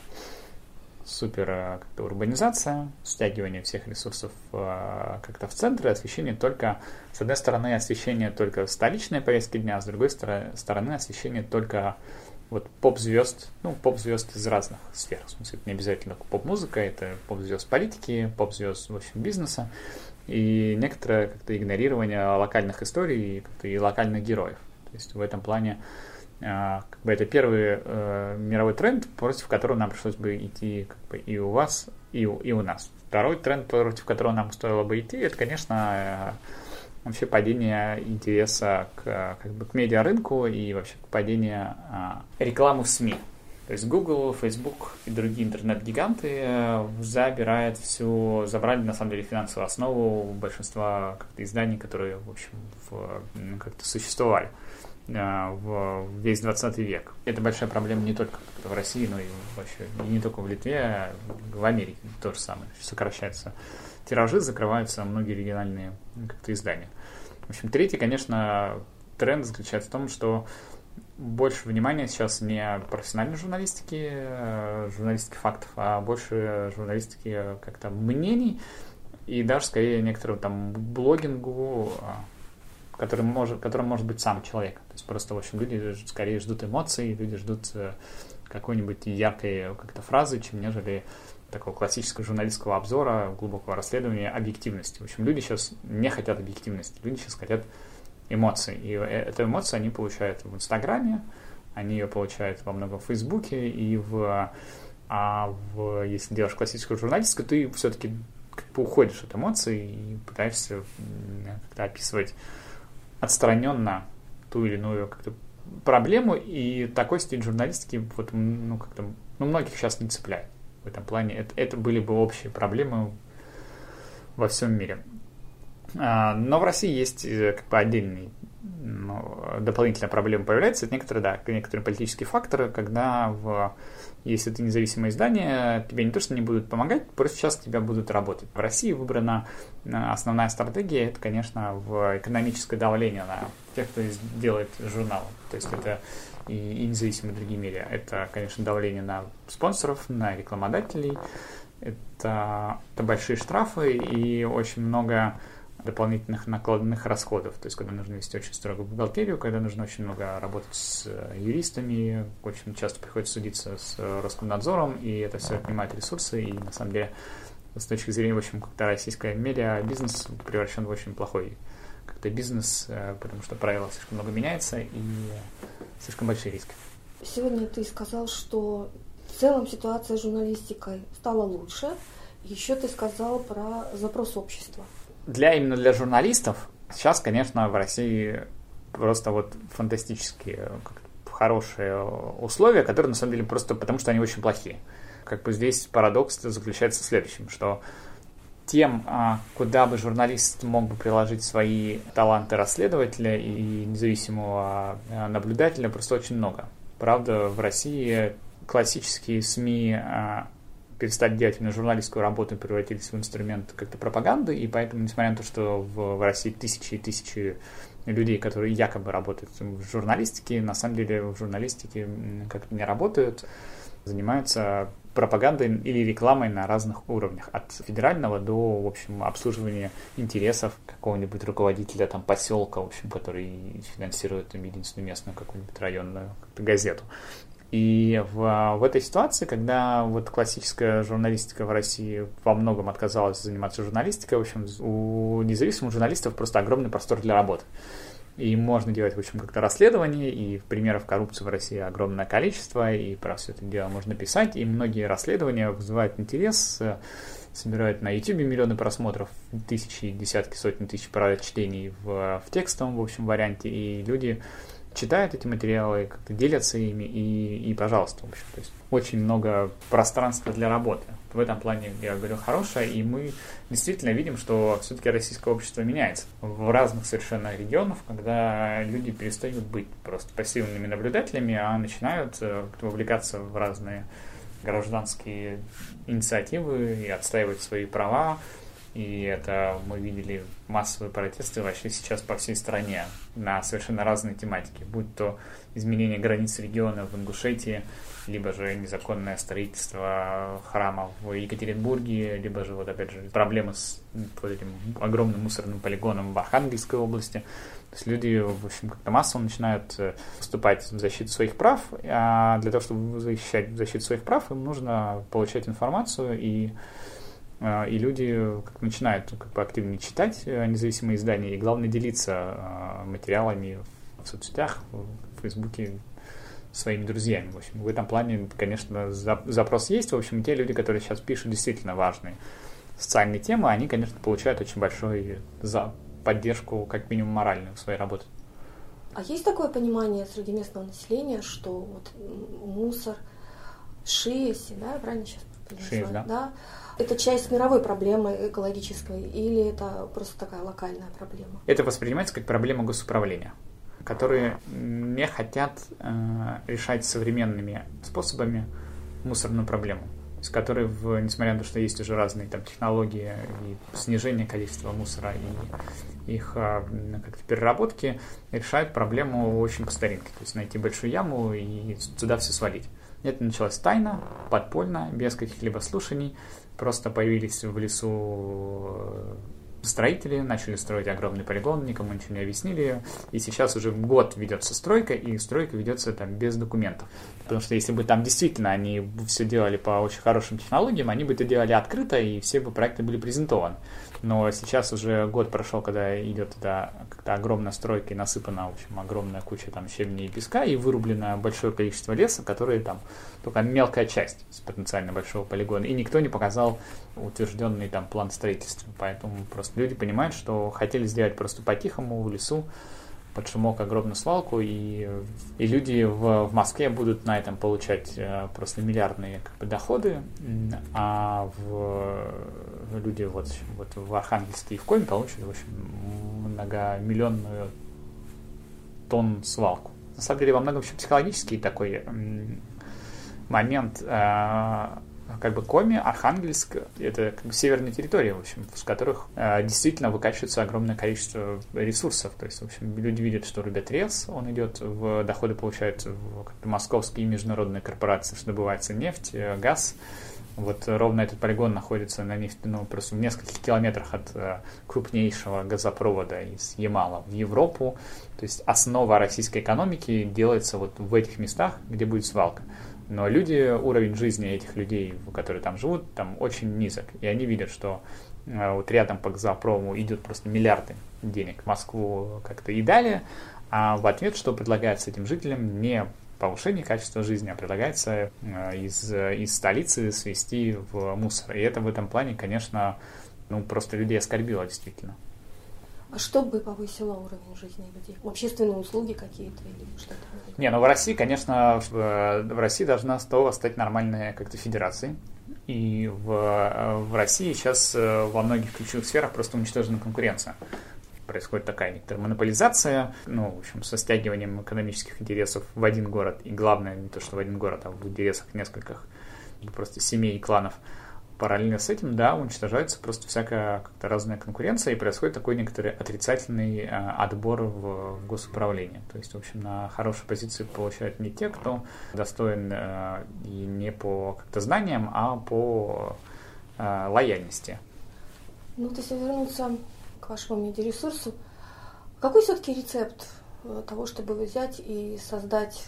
супер э, как-то урбанизация, стягивание всех ресурсов э, как-то в центр, освещение только, с одной стороны, освещение только столичной повестки дня, с другой стороны, освещение только вот поп-звезд, ну, поп-звезд из разных сфер. В смысле, это не обязательно поп-музыка, это поп-звезд политики, поп-звезд, в общем, бизнеса и некоторое как-то игнорирование локальных историй и, и локальных героев. То есть в этом плане а, как бы это первый э, мировой тренд, против которого нам пришлось бы идти как бы, и у вас, и у, и у нас. Второй тренд, против которого нам стоило бы идти, это, конечно, э, вообще падение интереса к, как бы, к медиарынку и вообще падение э, рекламы в СМИ. То есть Google, Facebook и другие интернет-гиганты э, забирают всю, забрали на самом деле финансовую основу большинства изданий, которые, в общем, в, как-то существовали. А, в весь 20 век. Это большая проблема не только в России, но и вообще и не только в Литве, а в Америке то же самое. Сокращаются тиражи, закрываются многие региональные как-то издания. В общем, третий, конечно, тренд заключается в том, что больше внимания сейчас не профессиональной журналистики, э, журналистики фактов, а больше журналистики как-то мнений и даже скорее некоторого там блогингу, а, которым может, которым может быть сам человек. То есть просто, в общем, люди скорее ждут эмоций, люди ждут э, какой-нибудь яркой как-то фразы, чем нежели такого классического журналистского обзора, глубокого расследования, объективности. В общем, люди сейчас не хотят объективности, люди сейчас хотят эмоций. И э, эту эмоцию они получают в Инстаграме, они ее получают во многом в Фейсбуке и в... А в, если делаешь классическую журналистику, ты все-таки как бы уходишь от эмоций и пытаешься как-то описывать отстраненно ту или иную как-то проблему, и такой стиль журналистики вот, ну, как-то, ну, многих сейчас не цепляет в этом плане. Это, это были бы общие проблемы во всем мире. А, но в России есть э, как бы отдельный ну, дополнительная проблема появляется. Это некоторые, да, некоторые политические факторы, когда в если ты независимое издание, тебе не то, что не будут помогать, просто сейчас тебя будут работать. В России выбрана э, основная стратегия, это, конечно, в экономическое давление на тех, кто делает журнал. То есть это и, и независимые другие медиа. Это, конечно, давление на спонсоров, на рекламодателей, это, это большие штрафы и очень много дополнительных накладных расходов. То есть, когда нужно вести очень строгую бухгалтерию, когда нужно очень много работать с э, юристами, очень часто приходится судиться с э, Роскомнадзором, и это все отнимает ресурсы, и на самом деле с точки зрения, в общем, как-то российская медиа, бизнес превращен в очень плохой как-то бизнес, э, потому что правила слишком много меняется и слишком большие риски. Сегодня ты сказал, что в целом ситуация с журналистикой стала лучше. Еще ты сказал про запрос общества для именно для журналистов сейчас, конечно, в России просто вот фантастические хорошие условия, которые на самом деле просто потому, что они очень плохие. Как бы здесь парадокс заключается в следующем, что тем, а, куда бы журналист мог бы приложить свои таланты расследователя и независимого а, наблюдателя, просто очень много. Правда, в России классические СМИ а, перестали делать именно журналистскую работу и превратились в инструмент как-то пропаганды, и поэтому, несмотря на то, что в, в России тысячи и тысячи людей, которые якобы работают в журналистике, на самом деле в журналистике как-то не работают, занимаются пропагандой или рекламой на разных уровнях, от федерального до, в общем, обслуживания интересов какого-нибудь руководителя там поселка, в общем, который финансирует там, единственную местную какую-нибудь районную газету. И в, в этой ситуации, когда вот классическая журналистика в России во многом отказалась заниматься журналистикой, в общем, у независимых журналистов просто огромный простор для работы. и можно делать, в общем, как-то расследование, и примеров коррупции в России огромное количество, и про все это дело можно писать, и многие расследования вызывают интерес, собирают на YouTube миллионы просмотров, тысячи, десятки, сотни тысяч прочтений в, в текстовом, в общем, варианте, и люди читают эти материалы, как-то делятся ими, и, и пожалуйста, в общем, то есть очень много пространства для работы. В этом плане, я говорю, хорошее, и мы действительно видим, что все-таки российское общество меняется в разных совершенно регионах, когда люди перестают быть просто пассивными наблюдателями, а начинают э, вовлекаться в разные гражданские инициативы и отстаивать свои права. И это мы видели массовые протесты вообще сейчас по всей стране на совершенно разные тематики, будь то изменение границ региона в Ингушетии, либо же незаконное строительство храма в Екатеринбурге, либо же вот опять же проблемы с вот этим огромным мусорным полигоном в Архангельской области. То есть люди, в общем, как-то массово начинают э, выступать в защиту своих прав, а для того, чтобы защищать защиту своих прав, им нужно получать информацию, и, и люди как начинают как бы активнее читать э, независимые издания, и главное делиться материалами в соцсетях, в Фейсбуке, своими друзьями. В общем, в этом плане, конечно, запрос есть. В общем, те люди, которые сейчас пишут действительно важные социальные темы, они, конечно, получают очень большой за поддержку, как минимум, моральную своей работы. А есть такое понимание среди местного населения, что вот мусор, шиеси, да, правильно сейчас Шиес, да. да, это часть мировой проблемы экологической или это просто такая локальная проблема? Это воспринимается как проблема госуправления, которые не хотят э, решать современными способами мусорную проблему с которой, в, несмотря на то, что есть уже разные там, технологии и снижение количества мусора и их а, как-то переработки, решают проблему очень по старинке. То есть найти большую яму и туда все свалить. Это началось тайно, подпольно, без каких-либо слушаний. Просто появились в лесу строители начали строить огромный полигон, никому ничего не объяснили, и сейчас уже год ведется стройка, и стройка ведется там без документов. Потому что если бы там действительно они все делали по очень хорошим технологиям, они бы это делали открыто, и все бы проекты были презентованы. Но сейчас уже год прошел, когда идет эта как-то огромная стройка и насыпана, в общем, огромная куча там щебня и песка, и вырублено большое количество леса, которые там только мелкая часть с потенциально большого полигона. И никто не показал утвержденный там план строительства. Поэтому просто люди понимают, что хотели сделать просто по-тихому в лесу, под шумок огромную свалку, и, и люди в, в Москве будут на этом получать э, просто миллиардные как бы, доходы, а в, люди вот, вот в Архангельске и в Коме получат в общем, многомиллионную тонн свалку. На самом деле, во многом еще психологический такой момент. Как бы Коми, Архангельск, это как бы северные территории, в общем, с которых э, действительно выкачивается огромное количество ресурсов. То есть, в общем, люди видят, что рубят рез, он идет в доходы, получают в московские и международные корпорации, что добывается нефть, э, газ. Вот ровно этот полигон находится на нефть, ну, просто в нескольких километрах от э, крупнейшего газопровода из Ямала в Европу. То есть основа российской экономики делается вот в этих местах, где будет свалка. Но люди, уровень жизни этих людей, которые там живут, там очень низок. И они видят, что э, вот рядом по газопрому идет просто миллиарды денег в Москву как-то и далее, а в ответ, что предлагается этим жителям, не повышение качества жизни, а предлагается э, из, из столицы свести в мусор. И это в этом плане, конечно, ну, просто людей оскорбило действительно. А что бы повысило уровень жизни людей? Общественные услуги какие-то или что-то? Не, ну в России, конечно, в, в России должна снова стать нормальной как-то федерацией. И в, в России сейчас э, во многих ключевых сферах просто уничтожена конкуренция. Происходит такая некоторая монополизация, ну, в общем, со стягиванием экономических интересов в один город. И главное, не то, что в один город, а в интересах нескольких просто семей и кланов – параллельно с этим, да, уничтожается просто всякая как-то разная конкуренция, и происходит такой некоторый отрицательный э, отбор в, в госуправление. То есть, в общем, на хорошие позиции получают не те, кто достоин э, и не по как-то знаниям, а по э, лояльности. Ну, то есть вернуться к вашему медиаресурсу, какой все-таки рецепт того, чтобы взять и создать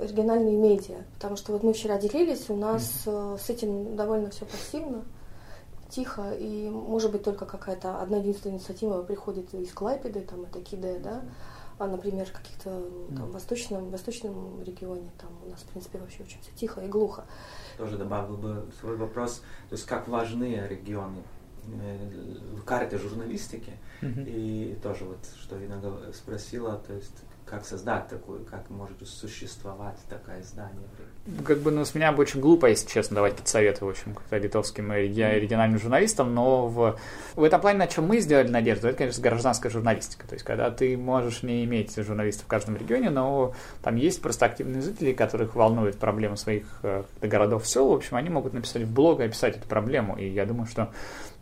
региональные медиа. Потому что вот мы вчера делились, у нас mm-hmm. с этим довольно все пассивно. тихо, и может быть только какая-то одна единственная инициатива приходит из Клайпеды, там это Киде, да, а, например, в каких-то там, восточном, восточном регионе, там у нас, в принципе, вообще очень все тихо и глухо. Тоже добавил бы свой вопрос, то есть как важны регионы э, в карте журналистики, mm-hmm. и тоже вот, что иногда спросила, то есть как создать такую, как может существовать такое издание. Как бы, ну, с меня бы очень глупо, если честно, давать какие-то советы, в общем, как литовским региональным журналистам, но в, в этом плане, на чем мы сделали надежду, это, конечно, гражданская журналистика. То есть, когда ты можешь не иметь журналистов в каждом регионе, но там есть просто активные жители, которых волнует проблемы своих э, городов, сел, в общем, они могут написать в блог и описать эту проблему. И я думаю, что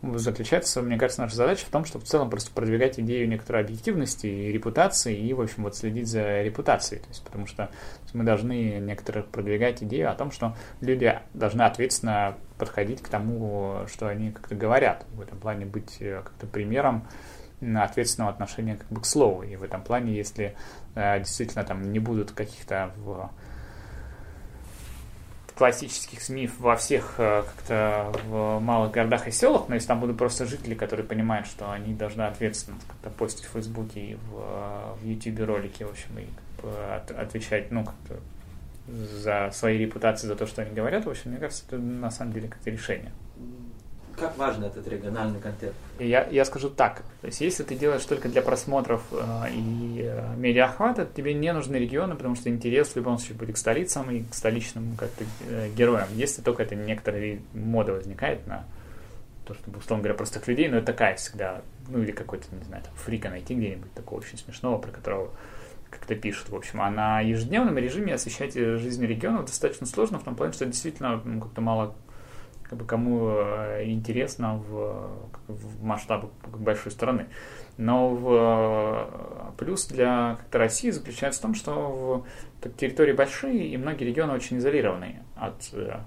заключается, мне кажется, наша задача в том, чтобы в целом просто продвигать идею некоторой объективности и репутации, и, в общем, вот следить за репутацией. То есть, потому что мы должны некоторых продвигать идею о том, что люди должны ответственно подходить к тому, что они как-то говорят. В этом плане быть э, как-то примером ответственного отношения как бы к слову. И в этом плане, если э, действительно там не будут каких-то в классических СМИ во всех э, как-то в малых городах и селах, но если там будут просто жители, которые понимают, что они должны ответственно как-то постить в Фейсбуке и в, в YouTube ролики, в общем, и от, отвечать, ну, как-то за свои репутации, за то, что они говорят, в общем, мне кажется, это на самом деле как-то решение как важен этот региональный контент? Я, я скажу так. То есть, если ты делаешь только для просмотров э, и э, медиахвата, тебе не нужны регионы, потому что интерес в любом случае будет к столицам и к столичным как-то э, героям. Если только это некоторые мода возникает на то, чтобы, условно говоря, простых людей, но это такая всегда, ну или какой-то, не знаю, там, фрика найти где-нибудь такого очень смешного, про которого как-то пишут, в общем. А на ежедневном режиме освещать жизнь регионов достаточно сложно, в том плане, что действительно ну, как-то мало как бы кому э, интересно в, в масштабах большой страны. Но в, э, плюс для как-то России заключается в том, что в, территории большие и многие регионы очень изолированные от э,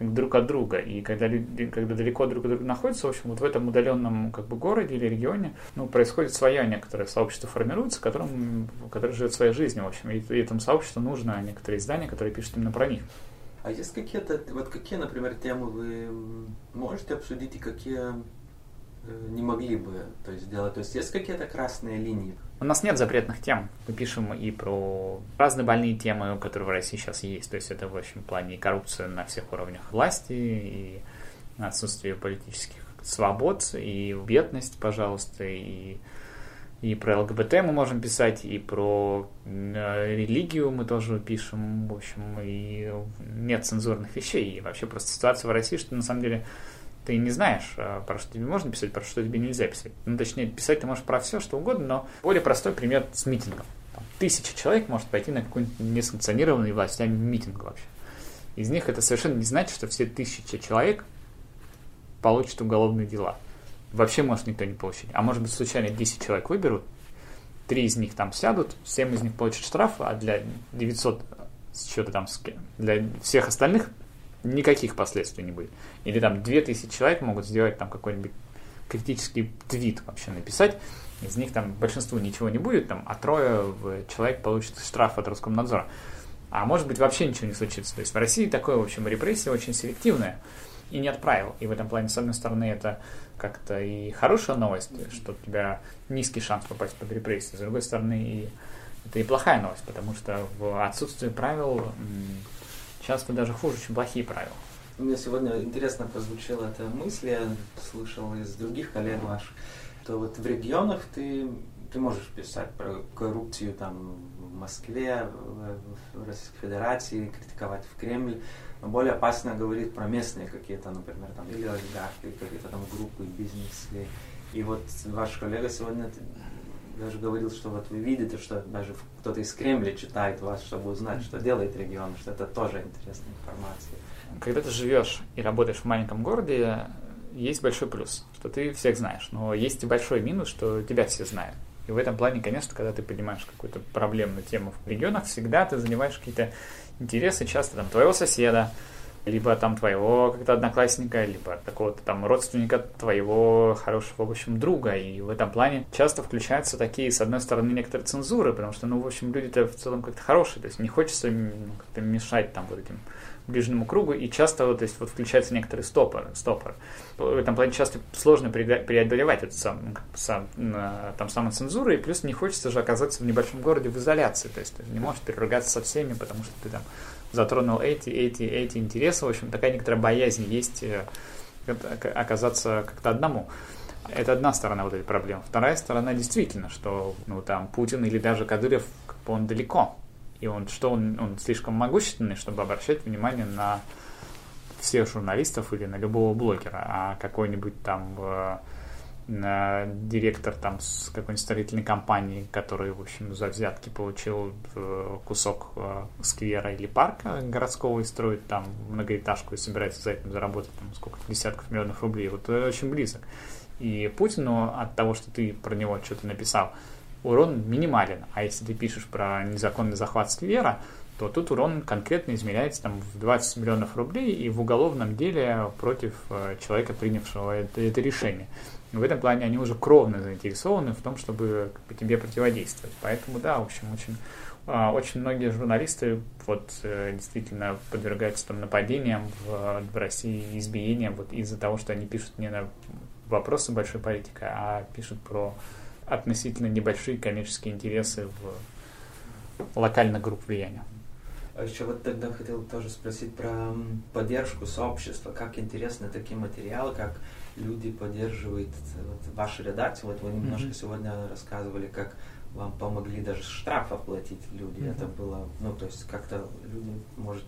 друг от друга. И когда люди, когда далеко друг от друга находятся, в общем, вот в этом удаленном как бы городе или регионе, ну, происходит свое некоторое сообщество формируется, которым, которое живет своей жизнью, в общем, и, и этому сообществу нужно некоторые издания, которые пишут именно про них. А есть какие-то, вот какие, например, темы вы можете обсудить и какие э, не могли бы то есть, сделать? То есть есть какие-то красные линии? У нас нет запретных тем. Мы пишем и про разные больные темы, которые в России сейчас есть. То есть это в общем плане коррупция на всех уровнях власти, и отсутствие политических свобод, и бедность, пожалуйста, и и про ЛГБТ мы можем писать, и про э, религию мы тоже пишем, в общем, и нет цензурных вещей. И вообще просто ситуация в России, что на самом деле ты не знаешь, э, про что тебе можно писать, про что тебе нельзя писать. Ну, точнее, писать ты можешь про все, что угодно, но более простой пример с митингом. Там, тысяча человек может пойти на какой-нибудь несанкционированный властями митинг вообще. Из них это совершенно не значит, что все тысячи человек получат уголовные дела вообще может никто не получить. А может быть, случайно 10 человек выберут, три из них там сядут, 7 из них получат штраф, а для 900 что-то там, для всех остальных никаких последствий не будет. Или там 2000 человек могут сделать там какой-нибудь критический твит вообще написать, из них там большинству ничего не будет, там, а трое человек получат штраф от Роскомнадзора. А может быть вообще ничего не случится. То есть в России такое, в общем, репрессия очень селективная и нет правил. И в этом плане, с одной стороны, это как-то и хорошая новость, что у тебя низкий шанс попасть под репрессии. С другой стороны, и это и плохая новость, потому что в отсутствии правил часто даже хуже, чем плохие правила. У меня сегодня интересно прозвучала эта мысль, я слышал из других коллег ваших, что вот в регионах ты, ты можешь писать про коррупцию там в Москве, в Российской Федерации, критиковать в Кремль, но более опасно говорить про местные какие-то, например, там, или олигархи, или какие-то там группы, бизнесы. И вот ваш коллега сегодня даже говорил, что вот вы видите, что даже кто-то из Кремля читает вас, чтобы узнать, что делает регион, что это тоже интересная информация. Когда ты живешь и работаешь в маленьком городе, есть большой плюс, что ты всех знаешь, но есть и большой минус, что тебя все знают. И в этом плане, конечно, когда ты поднимаешь какую-то проблемную тему в регионах, всегда ты занимаешь какие-то интересы часто там твоего соседа, либо там твоего как-то одноклассника, либо такого-то там родственника твоего хорошего, в общем, друга. И в этом плане часто включаются такие, с одной стороны, некоторые цензуры, потому что, ну, в общем, люди-то в целом как-то хорошие, то есть не хочется ну, как-то мешать там вот этим ближнему кругу, и часто то есть, вот, включается некоторый стопор, стопор. В этом плане часто сложно преодолевать эту сам, сам, там, самоцензуру, и плюс не хочется же оказаться в небольшом городе в изоляции, то есть ты не можешь переругаться со всеми, потому что ты там затронул эти, эти, эти интересы, в общем, такая некоторая боязнь есть э, оказаться как-то одному. Это одна сторона вот этой проблемы. Вторая сторона действительно, что ну, там Путин или даже Кадыров, он далеко. И он что, он, он слишком могущественный, чтобы обращать внимание на всех журналистов или на любого блогера, а какой-нибудь там э, директор там с какой-нибудь строительной компании, который, в общем, за взятки получил э, кусок э, сквера или парка городского и строит там многоэтажку и собирается за этим заработать там сколько десятков миллионов рублей. Вот очень близок. И Путину от того, что ты про него что-то написал, урон минимален. А если ты пишешь про незаконный захват сквера, то тут урон конкретно измеряется там, в 20 миллионов рублей и в уголовном деле против э, человека, принявшего это, это решение. В этом плане они уже кровно заинтересованы в том, чтобы тебе противодействовать. Поэтому, да, в общем, очень, а, очень многие журналисты вот, э, действительно подвергаются там, нападениям в, в России, избиениям вот, из-за того, что они пишут не на вопросы большой политики, а пишут про относительно небольшие коммерческие интересы в локальных групп влияния. А еще вот тогда хотел тоже спросить про поддержку сообщества. Как интересны такие материалы, как люди поддерживают вот, вашу редакцию. Вот вы немножко mm-hmm. сегодня рассказывали, как вам помогли даже штраф оплатить люди. Mm-hmm. Это было, ну, то есть как-то люди, может,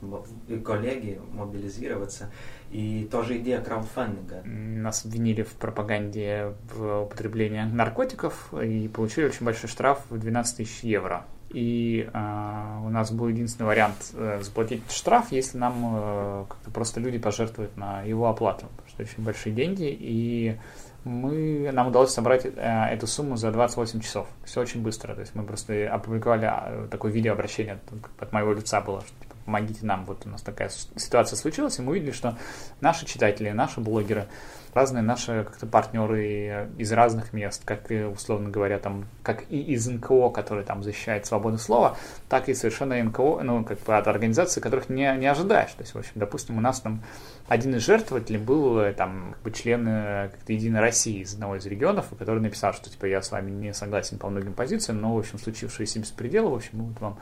и коллеги мобилизироваться. И тоже идея краудфандинга. Нас обвинили в пропаганде в употреблении наркотиков и получили очень большой штраф в 12 тысяч евро. И э, у нас был единственный вариант э, заплатить штраф, если нам э, как-то просто люди пожертвуют на его оплату, потому что очень большие деньги, и мы, нам удалось собрать э, эту сумму за 28 часов. Все очень быстро. То есть мы просто опубликовали а, такое видеообращение от моего лица было, что типа, помогите нам, вот у нас такая ситуация случилась, и мы увидели, что наши читатели, наши блогеры, разные наши как-то партнеры из разных мест, как и, условно говоря, там, как и из НКО, который там защищает свободу слова, так и совершенно НКО, ну, как бы от организаций, которых не, не ожидаешь. То есть, в общем, допустим, у нас там один из жертвователей был э, там как бы член э, как-то Единой России из одного из регионов, который написал, что типа я с вами не согласен по многим позициям, но, в общем, случившиеся беспределы, в общем, вот вам,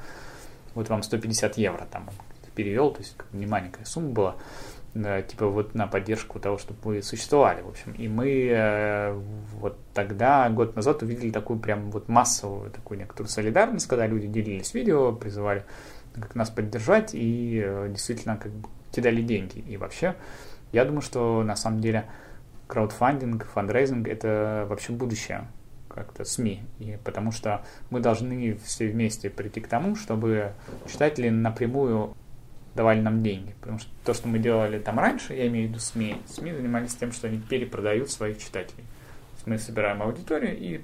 вот вам 150 евро там перевел, то есть не маленькая сумма была типа вот на поддержку того, чтобы вы существовали, в общем. И мы э, вот тогда, год назад, увидели такую прям вот массовую такую некоторую солидарность, когда люди делились видео, призывали как нас поддержать и э, действительно как бы кидали деньги. И вообще, я думаю, что на самом деле краудфандинг, фандрейзинг – это вообще будущее как-то СМИ, и потому что мы должны все вместе прийти к тому, чтобы читатели напрямую давали нам деньги. Потому что то, что мы делали там раньше, я имею в виду СМИ, СМИ занимались тем, что они перепродают своих читателей. То есть мы собираем аудиторию и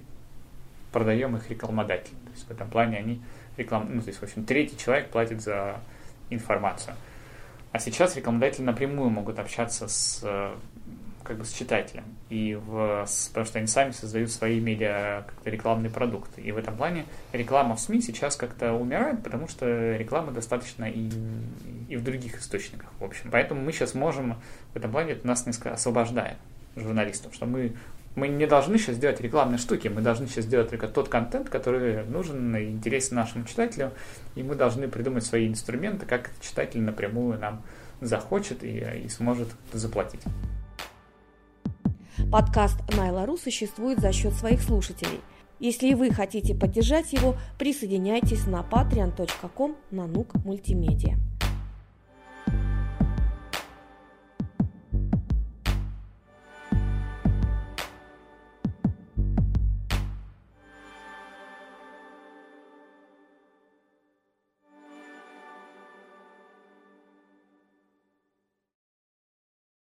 продаем их рекламодателям. То есть в этом плане они реклам... ну, то есть, в общем, третий человек платит за информацию. А сейчас рекламодатели напрямую могут общаться с как бы с читателем, и в, с, потому что они сами создают свои медиа как-то рекламные продукты. И в этом плане реклама в СМИ сейчас как-то умирает, потому что реклама достаточно и, и в других источниках, в общем. Поэтому мы сейчас можем, в этом плане это нас несколько освобождает, журналистов, что мы мы не должны сейчас делать рекламные штуки, мы должны сейчас делать только тот контент, который нужен и интересен нашему читателю, и мы должны придумать свои инструменты, как читатель напрямую нам захочет и, и сможет заплатить. Подкаст «Найла.ру» существует за счет своих слушателей. Если и вы хотите поддержать его, присоединяйтесь на patreon.com на нук мультимедиа.